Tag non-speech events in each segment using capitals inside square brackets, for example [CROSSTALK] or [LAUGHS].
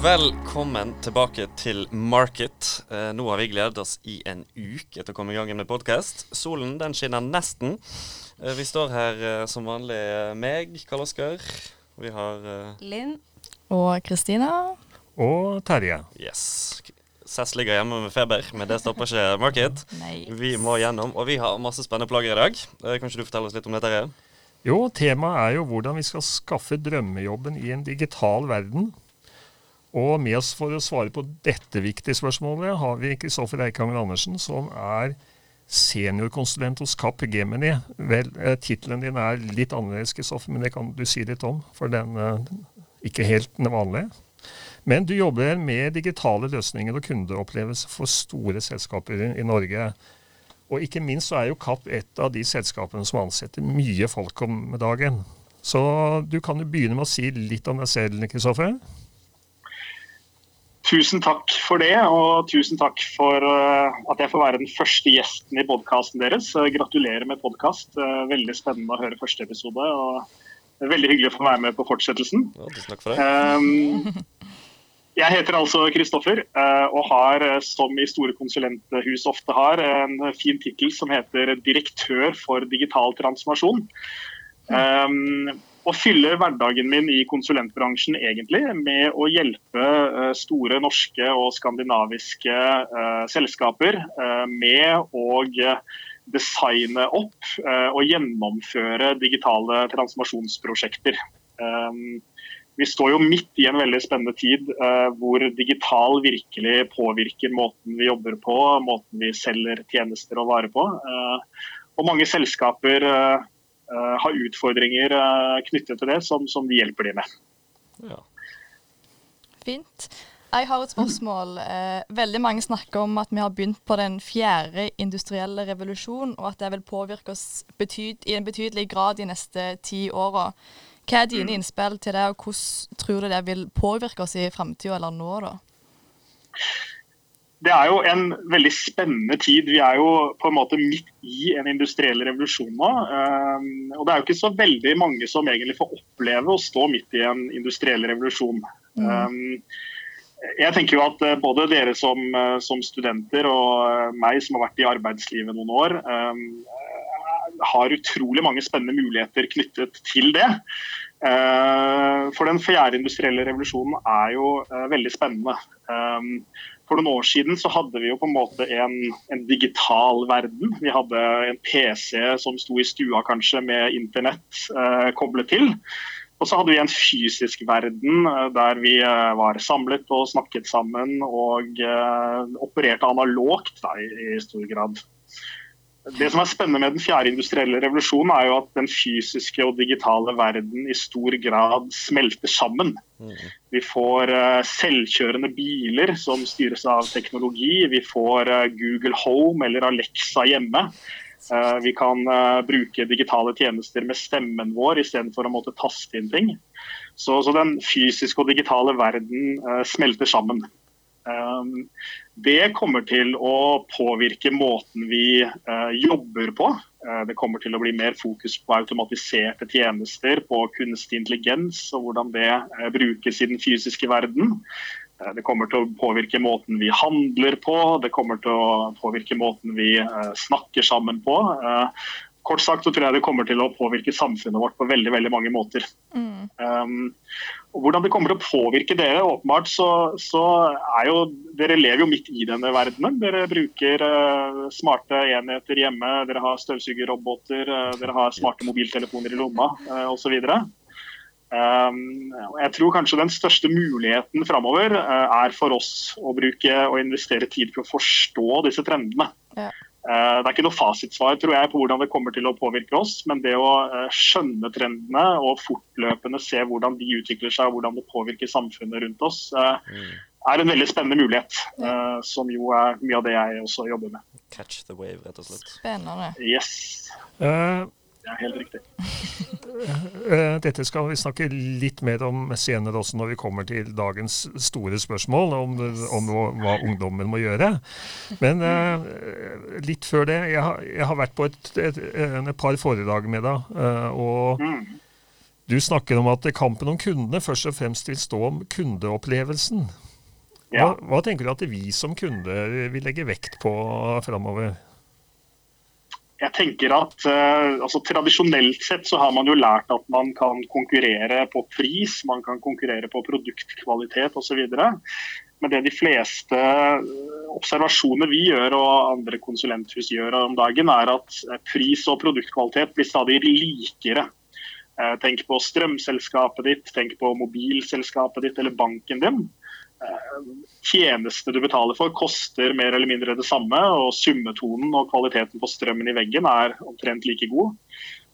Velkommen tilbake til Market. Eh, nå har vi gledet oss i en uke til å komme i gang med podkast. Solen den skinner nesten. Eh, vi står her eh, som vanlig eh, meg, Karl Oskar. Vi har eh, Linn. Og Kristina. Og Terje. Yes. Cess ligger hjemme med feber, men det stopper ikke Market. [LAUGHS] Vi må gjennom, og vi har masse spennende plager i dag. Eh, kan ikke du fortelle oss litt om det, Terje? Jo, temaet er jo hvordan vi skal skaffe drømmejobben i en digital verden. Og med oss for å svare på dette viktige spørsmålet har vi Kristoffer Eikanger Andersen, som er seniorkonsulent hos Kapp Gemini. Vel, eh, Tittelen din er litt annerledes, Kristoffer, men det kan du si litt om, for den er ikke helt den vanlige. Men du jobber med digitale løsninger og kundeopplevelse for store selskaper i Norge. Og ikke minst så er jo Kapp et av de selskapene som ansetter mye folk om dagen. Så du kan jo begynne med å si litt om deg selv, Kristoffer. Tusen takk for det, og tusen takk for uh, at jeg får være den første gjesten i podkasten deres. Gratulerer med podkast. Uh, veldig spennende å høre første episode. og Veldig hyggelig å få være med på fortsettelsen. Ja, tusen takk for det. Um, jeg heter altså Kristoffer, og har, som i store konsulenthus ofte har, en fin tittel som heter direktør for digital transformasjon. Um, og fyller hverdagen min i konsulentbransjen egentlig med å hjelpe uh, store norske og skandinaviske uh, selskaper uh, med å designe opp og gjennomføre digitale transformasjonsprosjekter. Um, vi står jo midt i en veldig spennende tid hvor digital virkelig påvirker måten vi jobber på, måten vi selger tjenester og varer på. og mange selskaper uh, har utfordringer uh, knyttet til det, som, som, vi hjelper de med. Ja. Fint. Jeg har et spørsmål. Eh, veldig mange snakker om at vi har begynt på den fjerde industrielle revolusjon, og at det vil påvirke oss betyd i en betydelig grad de neste ti åra. Hva er dine mm. innspill til det, og hvordan tror du det vil påvirke oss i framtida eller nå? da? Det er jo en veldig spennende tid. Vi er jo på en måte midt i en industriell revolusjon nå. Um, og det er jo ikke så veldig mange som egentlig får oppleve å stå midt i en industriell revolusjon. Mm. Um, jeg tenker jo at eh, både dere som, eh, som, studenter og eh, meg som har vært i arbeidslivet noen år, um, har utrolig mange spennende muligheter knyttet til det. Uh, for den fjerde industrielle revolusjonen er jo uh, veldig spennende. Um, for noen år siden så hadde vi jo på en måte en, en, digital verden. Vi hadde en PC som sto i stua kanskje med internett eh, koblet til. Og så hadde vi en fysisk verden eh, der vi eh, var samlet og snakket sammen og eh, opererte analogt da, i, i stor grad. Det som er spennende med den fjerde industrielle revolusjonen, er jo at den fysiske og digitale verden i stor grad smelter sammen. Mm. Vi får uh, selvkjørende biler som styres av teknologi. Vi får uh, Google Home eller Alexa hjemme. Uh, vi kan bruke digitale tjenester med stemmen vår istedenfor å måtte taste inn ting. Så, så den fysiske og digitale verden smelter sammen. Um, det kommer til å påvirke måten vi uh, jobber på. Uh, det kommer til å bli mer fokus på automatiserte tjenester, på kunstig intelligens og hvordan det uh, brukes i den fysiske verden. Det kommer til å påvirke måten vi handler på, det kommer til å påvirke måten vi snakker sammen på. Kort sagt så tror jeg det kommer til å påvirke samfunnet vårt på veldig veldig mange måter. Mm. Um, og hvordan det kommer til å påvirke dere, åpenbart så, så, er jo Dere lever jo midt i denne verdenen. Dere bruker uh, smarte enheter hjemme, dere har støvsugerroboter, uh, dere har smarte mobiltelefoner i lomma uh, osv. Um, jeg tror kanskje den største muligheten framover uh, er for oss å bruke og investere tid på å forstå disse trendene. Eh, det er ikke noe fasitsvar tror jeg, på hvordan det kommer til å påvirke oss, men det å eh, skjønne trendene og fortløpende se hvordan de utvikler seg og hvordan det påvirker samfunnet rundt oss, eh, mm. er en veldig spennende mulighet. Som jo er mye av det jeg også jobber med. Catch the wave, rett og slett. Spennende. Yes. Uh, ja, helt riktig. [LAUGHS] Eh, dette skal vi snakke litt mer om senere også når vi kommer til dagens store spørsmål om, om hva ungdommen må gjøre. Men uh, [LAUGHS] litt før det. Jeg har, jeg har vært på et, et, et par foredrag med deg. Uh, og mm. Du snakker om at kampen om kundene først og fremst vil stå om kundeopplevelsen. Hva, hva tenker du at vi som kunder vil legge vekt på framover? Jeg tenker at eh, altså, Tradisjonelt sett så har man jo lært at man kan konkurrere på pris, man kan konkurrere på produktkvalitet osv. Men det de fleste eh, observasjoner vi gjør og andre konsulenthus gjør om dagen, er at eh, pris og produktkvalitet blir stadig likere. Eh, Tenk på strømselskapet ditt, tenk på mobilselskapet ditt eller banken din. Eh, Tjenestene du betaler for koster mer eller mindre det samme, og summetonen og kvaliteten på strømmen i veggen er omtrent like god.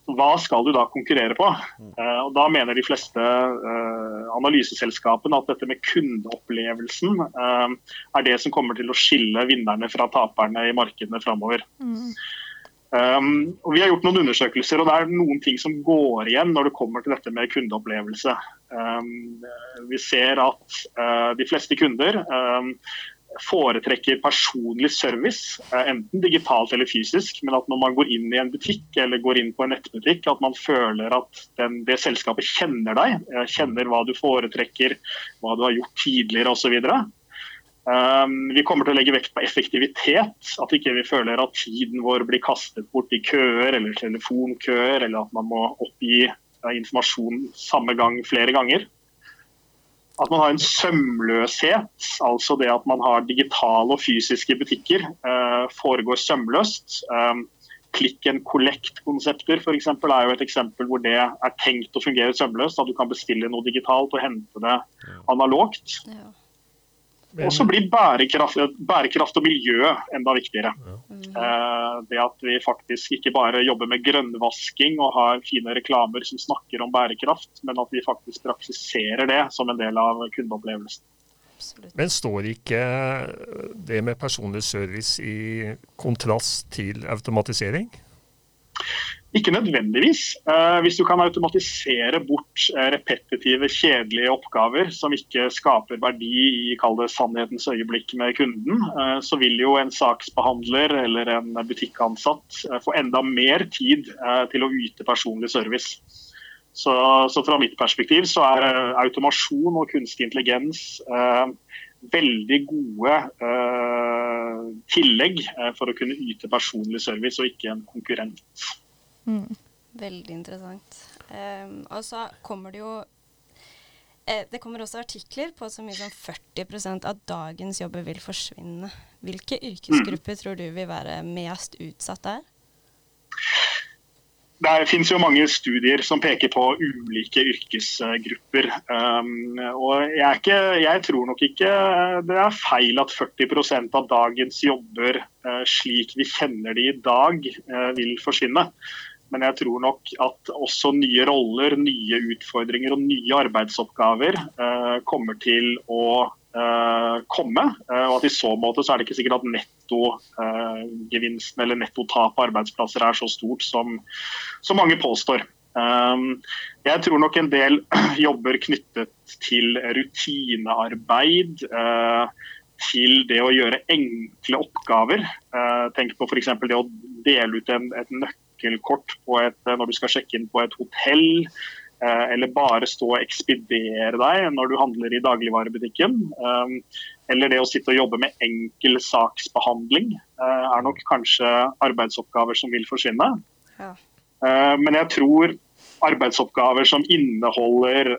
Hva skal du da konkurrere på? Eh, og Da mener de fleste eh, analyseselskapene at dette med kundeopplevelsen eh, er det som kommer til å skille vinnerne fra taperne i markedene framover. Um, og vi har gjort noen undersøkelser, og det er noen ting som går igjen når det kommer til dette med kundeopplevelse. Um, vi ser at uh, de fleste kunder um, foretrekker personlig service, uh, enten digitalt eller fysisk. Men at når man går inn i en butikk eller går inn på en nettbutikk, at man føler at den, det selskapet kjenner deg, uh, kjenner hva du foretrekker, hva du har gjort tidligere osv. Um, vi kommer til å legge vekt på effektivitet. At ikke vi føler at tiden vår blir kastet bort i køer eller telefonkøer, eller at man må oppgi informasjon samme gang flere ganger. At man har en sømløshet, altså det at man har digitale og fysiske butikker, uh, foregår sømløst. Klikk Click and collect-konsepter for eksempel, er jo et eksempel hvor det er tenkt å fungere sømløst. At du kan bestille noe digitalt og hente det analogt. Ja. Og så blir bærekraft, bærekraft og miljø enda viktigere. Ja. Eh, det at vi faktisk ikke bare jobber med grønnvasking og har fine reklamer som snakker om bærekraft, men at vi faktisk praksiserer det som en del av kundeopplevelsen. Absolutt. Men står ikke det med personlig service i kontrast til automatisering? Ikke nødvendigvis. Eh, hvis du kan automatisere bort eh, repetitive, kjedelige oppgaver som ikke skaper verdi i kall det sannhetens øyeblikk med kunden, eh, så vil jo en saksbehandler eller en butikkansatt få enda mer tid til å yte personlig service. Så, så fra mitt perspektiv så er automasjon og kunstig intelligens veldig gode tillegg for å kunne yte personlig service og ikke en konkurrent. Veldig interessant. Um, og så kommer det jo eh, Det kommer også artikler på så mye som 40% av dagens jobber vil forsvinne. Hvilke yrkesgrupper tror du vil være mest utsatt der? Det finnes jo mange studier som peker på ulike yrkesgrupper. Um, og jeg, er ikke, jeg, tror nok ikke det er feil at 40% av dagens jobber uh, slik vi kjenner de i dag, uh, vil forsvinne. Men jeg tror nok at også nye roller, nye utfordringer og nye arbeidsoppgaver eh, kommer til å komme. og at I så måte så er det ikke sikkert at nettogevinsten eller nettotap på arbeidsplasser er så stort som, som mange påstår. Um, jeg tror nok en del [CLEARS THROAT] jobber knyttet til rutinearbeid, uh, til det å gjøre enkle oppgaver. Tenk på f.eks. det å dele ut en, et nøkkelkort et, når du skal sjekke inn på et hotell. Uh, eller bare stå og ekspedere deg når du handler i dagligvarebutikken. Um, eller det å sitte og jobbe med enkel saksbehandling er nok kanskje arbeidsoppgaver som vil forsvinne. Ja. Men jeg tror arbeidsoppgaver som inneholder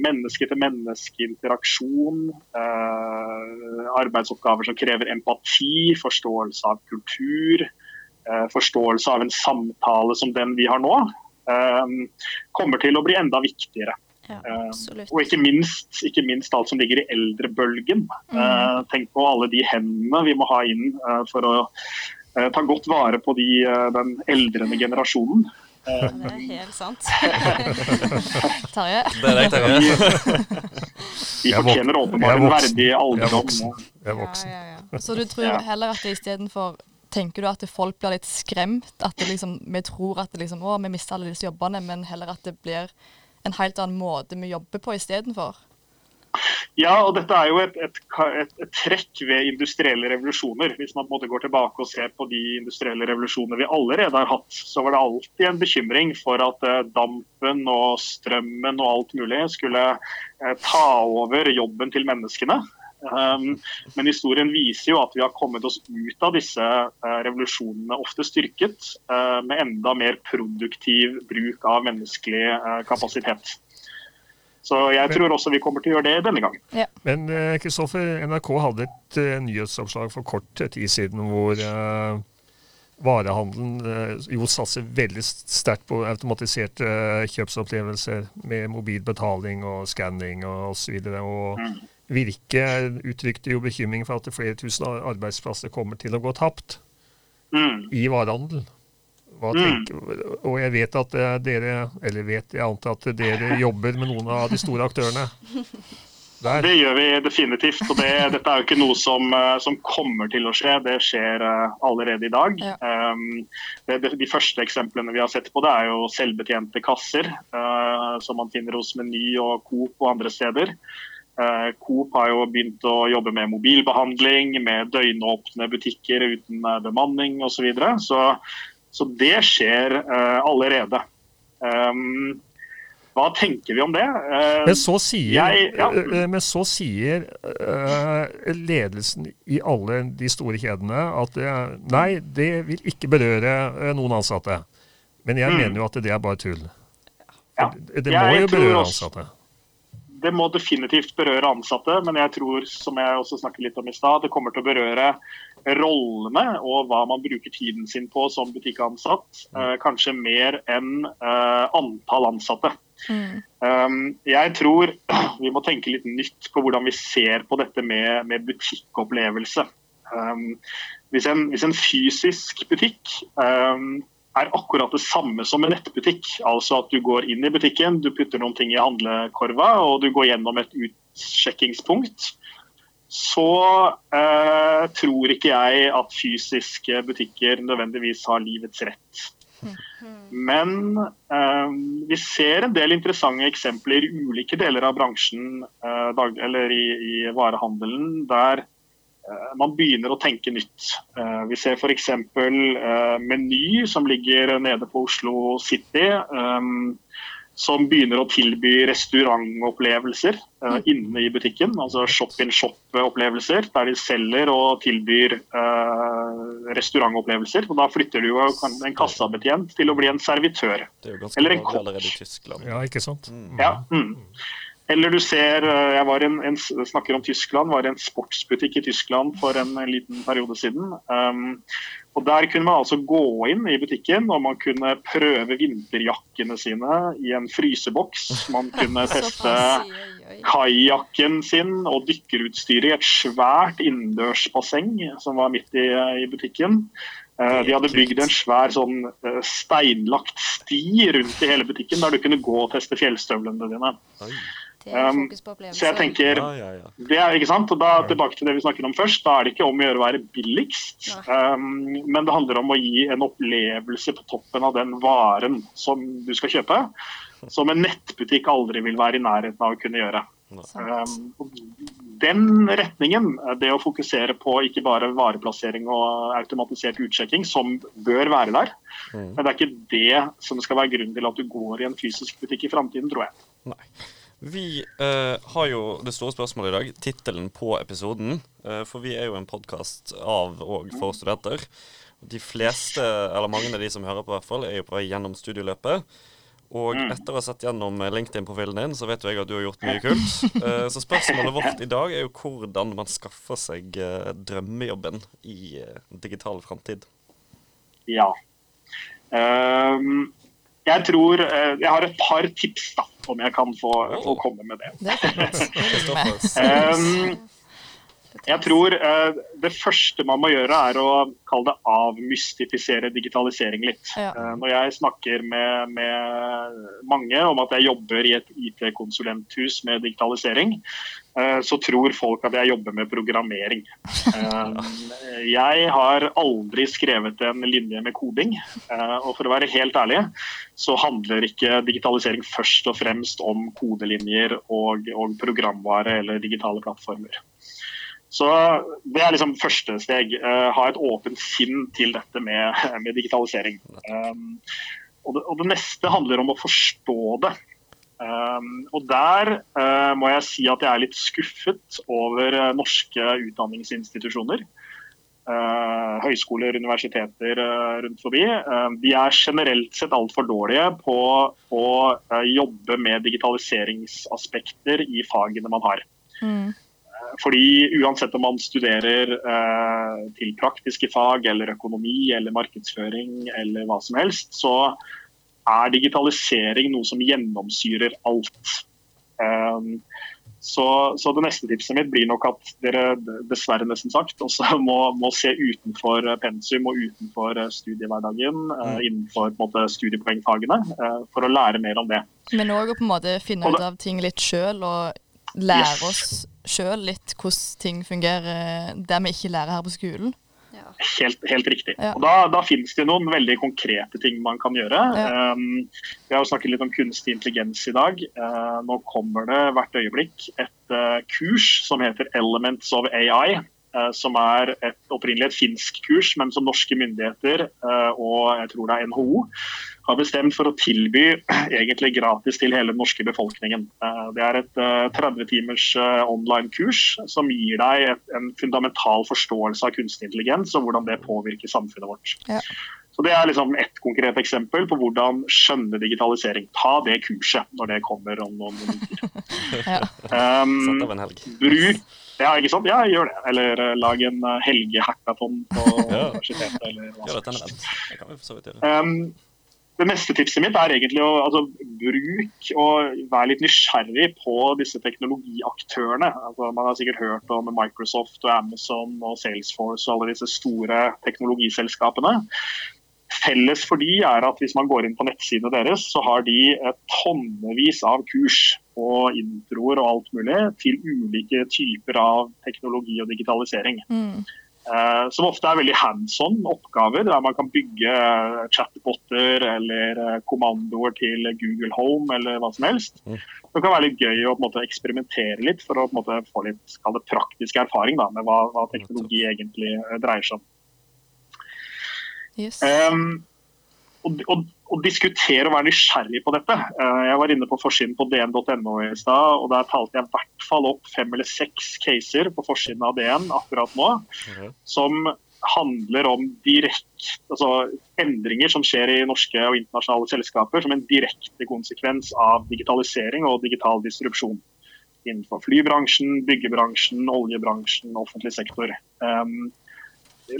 menneske-til-menneske-interaksjon, arbeidsoppgaver som krever empati, forståelse av kultur, forståelse av en samtale som den vi har nå, kommer til å bli enda viktigere. Ja, og ikke minst, ikke minst, alt som ligger i eldrebølgen. Mm. tenk på alle de hendene vi må ha inn for å ta godt vare på de, den eldrende generasjonen. Det er helt sant. [LAUGHS] Terje? Det er deg. De er fortjener åpenbart en verdig verdig Jeg er voksen. Jeg er voksen. Ja, ja, ja. Så du tror heller at det istedenfor Tenker du at folk blir litt skremt? At liksom, vi tror at liksom, å, vi mister alle disse jobbene, men heller at det blir en helt annen måte vi jobber på istedenfor? Ja, og dette er jo et, et, et, et, trekk ved industrielle revolusjoner. Hvis man går tilbake og ser på de industrielle revolusjoner vi allerede har hatt, så var det alltid en bekymring for at eh, dampen og strømmen og alt mulig skulle eh, ta over jobben til menneskene. Um, men historien viser jo at vi har kommet oss ut av disse uh, revolusjonene, ofte styrket, uh, med enda mer produktiv bruk av menneskelig uh, kapasitet. Så jeg men, tror også vi kommer til å gjøre det denne gangen. Ja. Men Kristoffer, NRK hadde et nyhetsoppslag for kort tid siden hvor varehandelen jo satser veldig sterkt på automatiserte kjøpsopplevelser med mobil betaling og skanning osv. Og, så og mm. Virke uttrykte jo bekymring for at flere tusen arbeidsplasser kommer til å gå tapt mm. i varehandel. Mm. Og jeg vet at eh, dere, eller vet, jeg antar at dere [LAUGHS] jobber med noen av de store aktørene. Der. Det gjør vi definitivt. og det, Dette er jo ikke noe som, eh, som, kommer til å skje, det skjer uh, allerede i dag. Ja. Um, det, det, de første eksemplene vi har sett på det er jo selvbetjente kasser, uh, som man finner hos Meny og Coop og andre steder. Eh, Coop har jo begynt å jobbe med mobilbehandling, med døgnåpne butikker uten eh, bemanning osv. Så, videre. så Så det skjer uh, allerede. Hva tenker vi om det? Men så sier, jeg, ja. men så sier ledelsen i alle de store kjedene at nei, det vil ikke berøre noen ansatte. Men jeg mm. mener jo at det er bare tull. Ja. Det, det må jo berøre ansatte det må definitivt berøre ansatte, men jeg tror som jeg også snakket litt om i stad, det kommer til å berøre rollene og hva man bruker tiden sin på som butikkansatt. Mm. Eh, kanskje mer enn eh, antall ansatte. Mm. Um, jeg tror [CLEARS THROAT] vi må tenke litt nytt på hvordan vi ser på dette med, med butikkopplevelse. Um, hvis, en, hvis, en, fysisk butikk um, er akkurat det samme som en nettbutikk. Altså at du går inn i butikken, du putter noen ting i handlekorva og du går gjennom et utsjekkingspunkt. Så eh, tror ikke jeg at fysiske butikker nødvendigvis har livets rett. Men eh, vi ser en del interessante eksempler i ulike deler av bransjen eh, dag, eller i, i varehandelen der man begynner å tenke nytt. Eh, vi ser f.eks. Eh, Meny, som ligger nede på Oslo City. Som begynner å tilby restaurantopplevelser inne i butikken. Altså shop-in-shop-opplevelser, der de selger og tilbyr restaurantopplevelser. Og Da flytter du jo en kassabetjent til å bli en servitør. Det er jo ganske vanlig allerede i Ja, ikke sant? Mm. Ja, mm. Eller du ser, eh, jeg var en, en, snakker om Tyskland, var i en sportsbutikk i Tyskland for en, en liten periode siden. Um, og Der kunne man altså gå inn i butikken og man kunne prøve vinterjakkene sine i en fryseboks. Man kunne [LAUGHS] teste kajakken sin og dykkerutstyret i et svært innendørsbasseng som var midt i, i butikken. Uh, de hadde bygd en svær sånn uh, steinlagt sti rundt i hele butikken der du kunne gå og teste fjellstøvlene dine. Oi. Um, så jeg tenker, ja, ja, ja. Det er ikke sant, og da tilbake til det vi snakket om først. Da er det ikke om å gjøre å være billigst, um, men det handler om å gi en opplevelse på toppen av den varen som du skal kjøpe, som en nettbutikk aldri vil være i nærheten av å kunne gjøre. Um, den retningen, det å fokusere på ikke bare vareplassering og automatisert utsjekking, som bør være der, mm. men det er ikke det som skal være grunnen til at du går i en fysisk butikk i framtiden, tror jeg. Nei. Vi eh, har jo det store spørsmålet i dag, tittelen på episoden. Eh, for vi er jo en podkast av og for studenter. De fleste, eller mange av de som hører på, hvert fall, er jo på vei gjennom studieløpet. Og mm. etter å ha sett gjennom LinkedIn-profilen din, så vet jo jeg at du har gjort mye kult. Eh, så spørsmålet vårt i dag er jo hvordan man skaffer seg drømmejobben i digital framtid. Ja. Um, jeg tror Jeg har et par tips, da om jeg kan få, få komme med det. um, [LAUGHS] jeg tror uh, det første man må gjøre, er å kalle det avmystifisere digitalisering litt. Ja. Uh, når jeg snakker med, med, mange om at jeg jobber i et IT-konsulenthus med digitalisering, så tror folk at jeg jobber med programmering. Eh, jeg har aldri skrevet en linje med koding. Eh, og for å være helt ærlig, så handler ikke digitalisering først og fremst om kodelinjer og, og programvare eller digitale plattformer. Så Det er liksom første steg. Ha et åpent sinn til dette med, med digitalisering. Og, det, og, det, neste handler om å forstå det. Um, og Der uh, må jeg si at jeg er litt skuffet over uh, norske utdanningsinstitusjoner. høyskoler, universiteter rundt forbi. de er generelt sett altfor dårlige på å jobbe med digitaliseringsaspekter i fagene man har. Mm. Fordi uansett om man studerer eh, til praktiske fag eller økonomi eller markedsføring eller hva som helst, så er digitalisering noe som gjennomsyrer alt. Um, så, så, det neste tipset mitt blir nok at dere dessverre nesten sagt også [LAUGHS] må, må se utenfor pensum og utenfor studiehverdagen, eh, mm. uh, innenfor måte, studiepoengfagene, uh, for å lære mer om det. Men òg å på en måte finne ut av ting litt sjøl og lære yes. oss sjøl litt hvordan ting fungerer der vi ikke lærer her på skolen. Helt, helt, riktig. Ja. Og Da, da finnes det noen veldig konkrete ting man kan gjøre. Ja. Um, vi har jo snakket litt om kunstig intelligens i dag. Uh, nå kommer det hvert øyeblikk et uh, kurs som heter Elements of AI. Uh, som er et, opprinnelig et finsk kurs, men som norske myndigheter uh, og jeg tror det er NHO har bestemt for å tilby [CLEARS THROAT] egentlig gratis til hele den norske befolkningen. Eh, det er et 30 eh, timers eh, online-kurs som gir deg et, en fundamental forståelse av kunstig intelligens og hvordan det påvirker samfunnet vårt. Ja. Så Det er liksom ett konkret eksempel på hvordan skjønne digitalisering. Ta det kurset når det kommer om noen minutter. [LAUGHS] ja. um, bruk ja, ikke sant? Ja, gjør det. Eller uh, lag en uh, helgehackathon på [LAUGHS] universitetet. eller hva som helst. Det kan vi for så vidt gjøre. Um, det neste tipset mitt er egentlig å altså, bruke og være litt nysgjerrig på disse teknologiaktørene. Altså, man har sikkert hørt om Microsoft og Amazon og Salesforce og alle disse store teknologiselskapene. Felles for de er at hvis man går inn på nettsidene deres, så har de tonnevis av kurs og introer og alt mulig til ulike typer av teknologi og digitalisering. Mm. Uh, som ofte er veldig hands on oppgaver, der man kan bygge uh, chatboter eller kommandoer til Google Home eller hva som helst. Mm. Det kan være litt gøy å måte, eksperimentere litt for å måte, få litt praktisk erfaring da, med hva, hva teknologi egentlig dreier seg om. Yes. Um, og, og, og, diskutere og være nysgjerrig på dette. Eh, jeg var inne på forsiden på dn.no i stad, og der talte jeg i hvert fall opp fem eller seks caser på forsiden av DN akkurat nå, okay. som handler om direkt, altså endringer som skjer i norske og internasjonale selskaper som en direkte konsekvens av digitalisering og digital distrupsjon innenfor flybransjen, byggebransjen, oljebransjen, offentlig sektor. Um,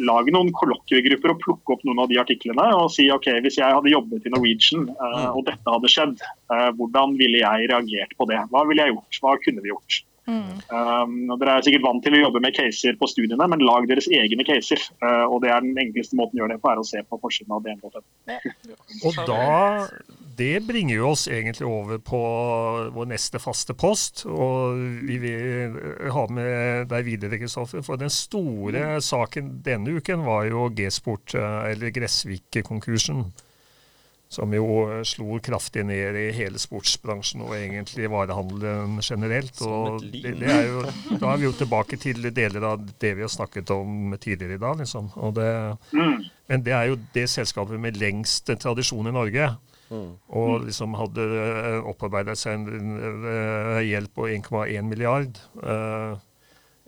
lage noen kollokviegrupper og plukke opp noen av de artiklene og si ok, hvis jeg hadde jobbet i Norwegian uh, og dette hadde skjedd, uh, hvordan ville jeg reagert på det? Hva ville jeg gjort? Hva kunne vi gjort? Mm. Um, dere er sikkert vant til å jobbe med caser på studiene, men lag deres egne caser. Uh, og det er Den enkleste måten å gjøre det på, er å se på forsiden av DN.no. og da, Det bringer jo oss egentlig over på vår neste faste post. Og vi vil ha med deg videre, Kristoffer. For den store saken denne uken var jo G-sport, eh, eller Gressvik-konkursen som jo eh, slo kraftig ned i hele sportsbransjen og egentlig varehandelen generelt. Og det, det jo, da er vi jo tilbake til deler av det vi har snakket om tidligere i dag. Liksom. Det, mm. men det er jo det selskapet med lengst tradisjon i Norge. Mm. Og liksom hadde eh, opparbeidet seg en, en gjeld på 1,1 milliard. Eh,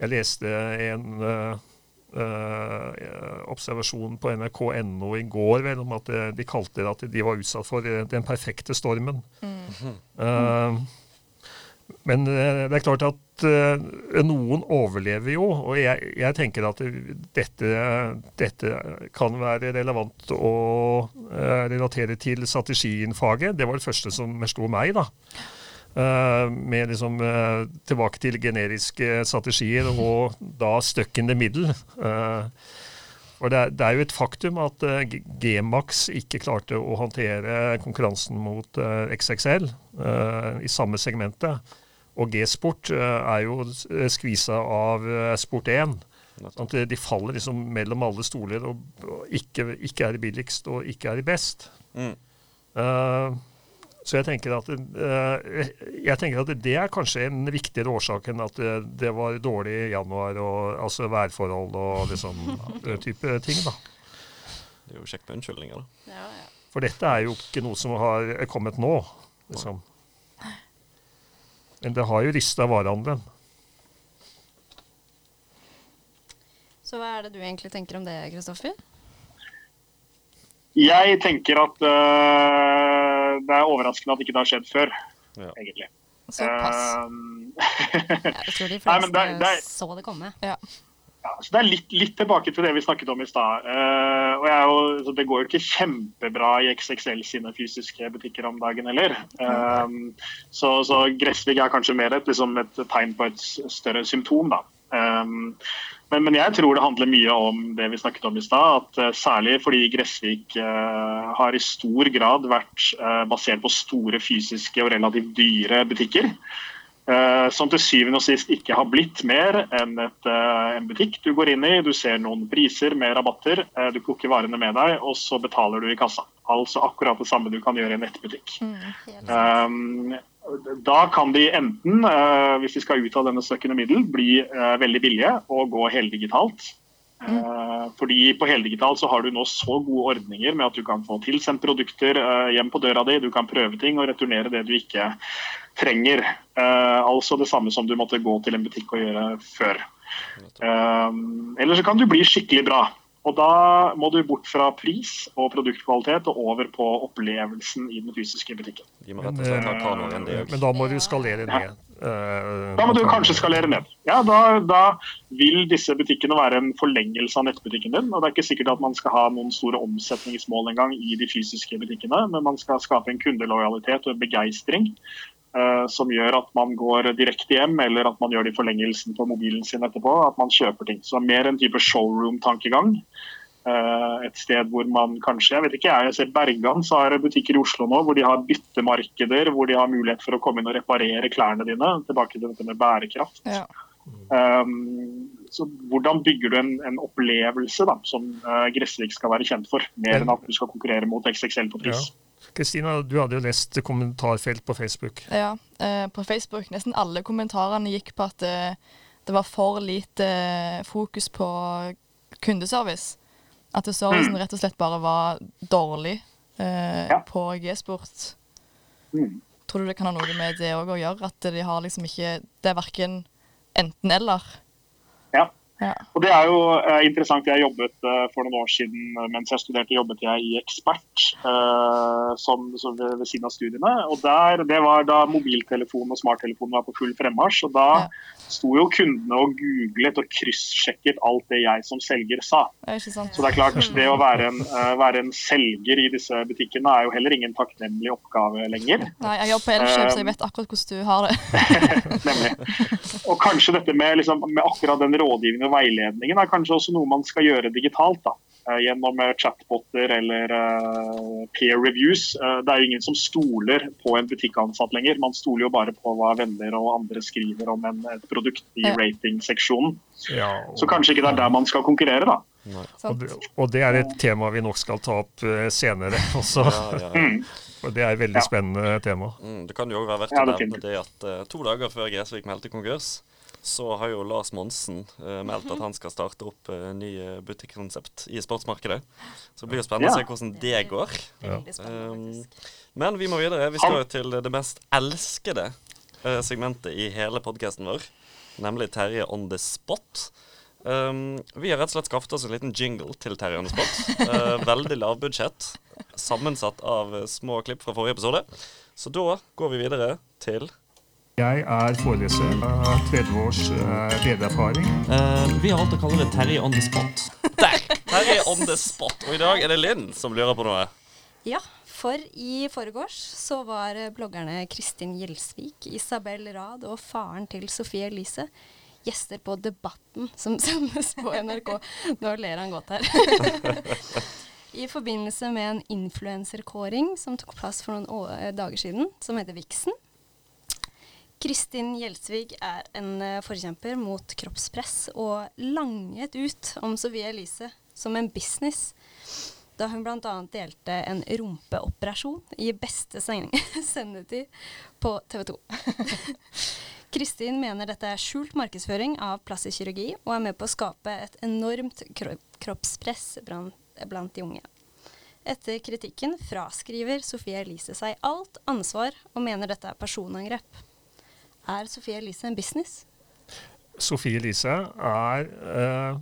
jeg leste en Uh, observasjon på nrk.no i går vel, om at de, de kalte det at de var utsatt for eh, den perfekte stormen. Mm. Uh, men det er klart at noen overlever jo, og jeg, jeg tenker at dette, dette, kan være relevant å relatere til strategifaget. Det var det første som slo meg, da. Uh, med liksom uh, tilbake til generiske strategier og da stuck in the middle. Uh, for det er, det er, jo et faktum at Gmax ikke klarte å håndtere konkurransen mot XXL i samme segmentet. Og G-sport er jo skvisa av Sport 1. Sånn at de faller liksom mellom alle stoler og ikke, ikke er billigst og ikke er best. Mm. Uh, så jeg tenker, at, uh, jeg tenker at det er kanskje en viktigere årsak enn at det, det var dårlig i januar, og, altså værforhold og liksom type ting. da. Det er jo kjekt med unnskyldninger, da. Ja, ja. For dette er jo ikke noe som har kommet nå. liksom. Men det har jo rista varehandelen. Så hva er det du egentlig tenker om det, Kristoffer? Jeg tenker at uh, det er overraskende at ikke det har skjedd før, ja. egentlig. Såpass. Um, jeg tror de [LAUGHS] fleste Nei, det, det, så det komme. Ja. Ja, så Det er litt, litt, tilbake til det vi snakket om i stad. Uh, og det går jo ikke kjempebra i XXL sine fysiske butikker om dagen heller. Um, så, så Gressvik er kanskje mer et, liksom et, tegn på et større symptom. da. Um, men, men, jeg tror det handler mye om det vi snakket om i stad. at uh, Særlig fordi Gressvik uh, har i stor grad vært uh, basert på store fysiske og relativt dyre butikker. Uh, som til syvende og sist ikke har blitt mer enn et, uh, en butikk du går inn i. Du ser noen priser med rabatter, uh, du plukker varene med deg, og så betaler du i kassa. Altså akkurat det samme du kan gjøre i en nettbutikk. Mm, da kan de enten, hvis de skal ut av denne støkkende middel, bli veldig billige og gå heldigitalt. Mm. Fordi på heldigitalt så har du nå så gode ordninger med at du kan få tilsendt produkter hjem på døra di, du kan prøve ting og returnere det du ikke trenger. Altså det samme som du måtte gå til en butikk og gjøre før. Eller så kan du bli skikkelig bra. Og da må du bort fra pris og produktkvalitet og over på opplevelsen i den fysiske butikken. De men, det. men da må du skalere ned. Ja. Da må du kanskje skalere ned. Ja, da, da, vil disse butikkene være en forlengelse av nettbutikken din. og Det er ikke sikkert at man skal ha noen store omsetningsmål engang i de fysiske butikkene, men man skal skape en kundelojalitet og en begeistring Eh, som gjør at man går direkte hjem, eller at man gjør det i forlengelsen på mobilen sin etterpå. At man kjøper ting. Så mer en type showroom-tankegang. Uh, et sted hvor man kanskje Jeg vet ikke, jeg ser Bergan så har butikker i Oslo nå hvor de har byttemarkeder, hvor de har mulighet for å komme inn og reparere klærne dine. Tilbake til dette med bærekraft. Ja. Um, så Hvordan bygger du en, en opplevelse da, som uh, Gressvik skal være kjent for, mer enn at du skal konkurrere mot XXL på pris? Ja. Kristina, du hadde jo lest kommentarfelt på Facebook. Ja, eh, på Facebook. Nesten alle kommentarene gikk på at det, eh, det var for lite eh, fokus på kundeservice. At servicen mm. rett og slett bare var dårlig eh, ja. på G-sport. Mm. Tror du det kan ha noe med det òg å gjøre? At de har liksom ikke Det er verken enten-eller? Ja. Og Det er jo eh, interessant. Jeg jobbet eh, for noen år siden mens jeg studerte, jobbet jeg i Ekspert eh, som, som ved, ved, siden av studiene. og der, Det var da mobiltelefonen og smarttelefonen var på full fremmarsj. og Da ja. sto jo kundene og googlet og kryssjekket alt det jeg som selger sa. Det så det er klart, det å være en, være en, selger i disse butikkene er jo heller ingen takknemlig oppgave lenger. Nei, Jeg jobber på Elkjøp, så jeg vet akkurat hvordan du har det. [LAUGHS] Nemlig. Og kanskje dette med, liksom, med akkurat den rådgivningen veiledningen er kanskje også noe man skal gjøre digitalt. da. Eh, gjennom eh, chatboter eller uh, peer reviews. Uh, det er jo ingen som stoler på en butikkansatt lenger. Man stoler jo bare på hva venner og andre skriver om en, et produkt i ja. ratingseksjonen. Ja, og... Så kanskje ikke det er der man skal konkurrere, da. Og det, og det, er et tema vi nok skal ta opp uh, senere [LAUGHS] også. Ja, ja, For det er et veldig spennende tema. Mm, det kan jo òg være verdt å nevne det at to dager før Gresvik meldte konkurs, så har jo Lars Monsen uh, meldt at han skal starte opp uh, nye butikkonsept i sportsmarkedet. Så det blir jo spennende å se hvordan det går. Ja. Um, men vi må videre. Vi skal jo til det mest elskede uh, segmentet i hele podkasten vår, nemlig Terje on the spot. Um, vi har rett og slett skaffet oss en liten jingle til Terje on the spot. Uh, [LAUGHS] veldig lavbudsjett, sammensatt av små klipp fra forrige episode. Så da går vi videre til jeg er foreleser. har 30 års ledererfaring. Uh, vi har valgt å kalle det Terje on the spot. [LAUGHS] Der! Terje on the spot. Og i dag er det Linn som lurer på noe. Ja, for i forgårs så var bloggerne Kristin Gjelsvik, Isabel Rad og faren til Sofie Elise gjester på Debatten som [LAUGHS] sendes på NRK. Nå ler han godt her. [LAUGHS] I forbindelse med en influenserkåring som tok plass for noen dager siden, som heter Vixen. Kristin Gjelsvig er en eh, forkjemper mot kroppspress og langet ut om Sofie Elise som en business da hun bl.a. delte en rumpeoperasjon i beste sen- [LAUGHS] sendetid på TV 2. [LAUGHS] Kristin mener dette er skjult markedsføring av plastisk kirurgi og er med på å skape et enormt kro kroppspress blant de unge. Etter kritikken fraskriver Sofie Elise seg alt ansvar og mener dette er personangrep. Er Sofie Elise en business? Sofie Elise er eh,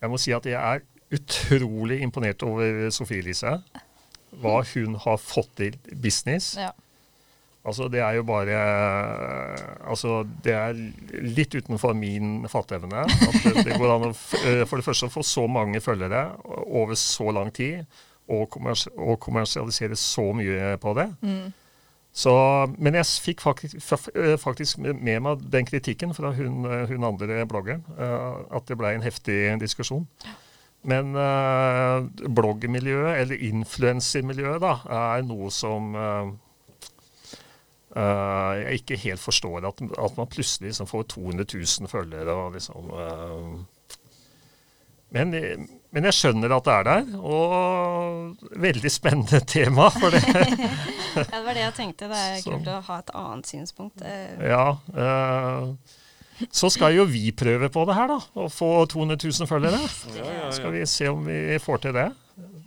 Jeg må si at jeg er utrolig imponert over Sofie Elise. Hva hun har fått til business. Ja. Altså, det er jo bare Altså, det er litt utenfor min fatteevne. At det, det går an å eh, for det første få så mange følgere over så lang tid, og, kommers og kommersialisere så mye på det. Så, men jeg fikk eh, faktisk med meg den kritikken fra hun, hun andre bloggeren, eh, at det ble en heftig diskusjon. Men eh, bloggmiljøet, eller influensermiljøet, da, er noe som jeg ikke helt forstår. At, at man plutselig liksom får 200 000 følgere. Og liksom, men, men jeg skjønner at det er der, og veldig spennende [LAUGHS] tema for det. [LAUGHS] Ja, det var det jeg tenkte. Det er Så- kult å ha et annet synspunkt. Eh, Ja, eh, så skal jo vi prøve på det her, da. Å få 200 000 følgere. Ja, ja, Skal vi se om vi får til det.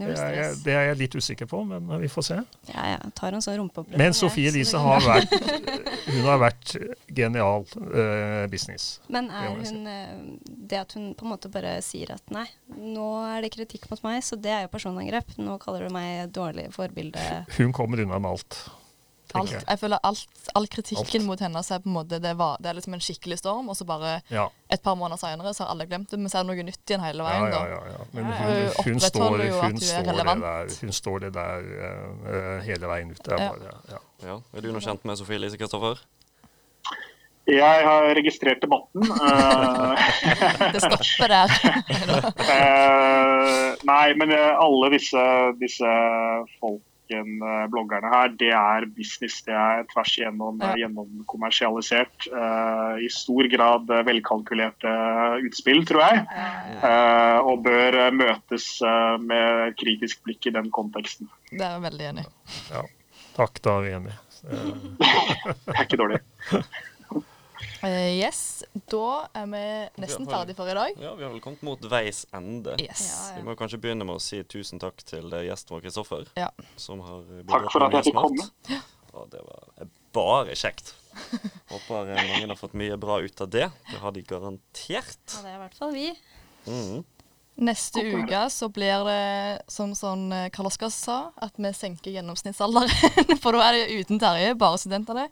Det er, jeg- det er jeg litt usikker på, men vi får se. Ja, ja. Tar en sånn rumpeoperasjon. Men jeg, Sofie Elise har vært [LAUGHS] Hun har vært genial uh, business. Men er det hun si. eh, Det at hun på en måte bare sier at nei, nå er det kritikk mot meg, så det er jo personangrep. Nå kaller du meg dårlig forbilde. Hun kommer unna med alt. Alt, jeg. jeg føler alt, all kritikken Alt. mot henne så er på en måte det, var, det er liksom en skikkelig storm, og så bare Ja, et par måneder senere så har alle glemt det. Men så er det noe nytt igjen hele veien. ja. ja, ja. Men hun, hun, Hun står, hun, hun står det der, hun står det der eh, hele veien ut. Er Ja. bare, ja. Ja. Er du noe kjent med Sofie Elise Kristoffer? Jeg har registrert debatten. eh, [LAUGHS] Det stopper der. uh, [LAUGHS] nei, men alle disse, disse folken, eh, bloggerne her, det er business. Det er tvers igjennom Ja. eh, gjennomkommersialisert. eh, I stor grad eh, velkalkulerte utspill, tror jeg. Eh, og bør eh, møtes eh, med kritisk blikk i den konteksten. Det er jeg veldig enig i. Takk, da er vi enige. Eh, [LAUGHS] Det er ikke dårlig. [LAUGHS] Eh, yes, da er vi nesten Ja, har- ferdig for i dag. Ja, vi har vel kommet mot veis ende. Yes. Ja, Vi må kanskje begynne med å si tusen takk til eh, gjesten vår, Kristoffer. Ja. Som har bidratt Takk for at jeg fikk komme. Ja, det var bare kjekt. Håper eh, mange har fått mye bra ut av det. Det har de garantert. Ja, det er i hvert fall vi. Mhm. Neste uke så blir det, som sånn eh, Karl Oskar sa, at vi senker gjennomsnittsalderen. [LAUGHS] For da er det uten Terje, bare studentene.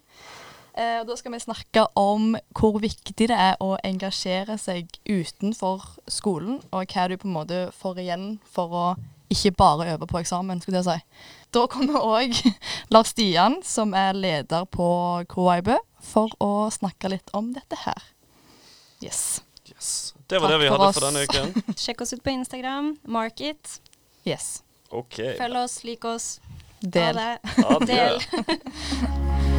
Eh, og da skal vi snakke om hvor viktig det er å engasjere seg utenfor skolen, og hva du på en måte får igjen for å ikke bare øve på eksamen, skulle jeg si. Da kommer òg [LAUGHS] Lars Stian, som er leder på KIB, for å snakke litt om dette her. Yes. Yes. Det var Takk det vi for hadde oss. for denne uken. [LAUGHS] Sjekk oss ut på Instagram. Market. Yes. Okay. Følg oss, lik oss. Del. Ha det. Adjø. Del. [LAUGHS]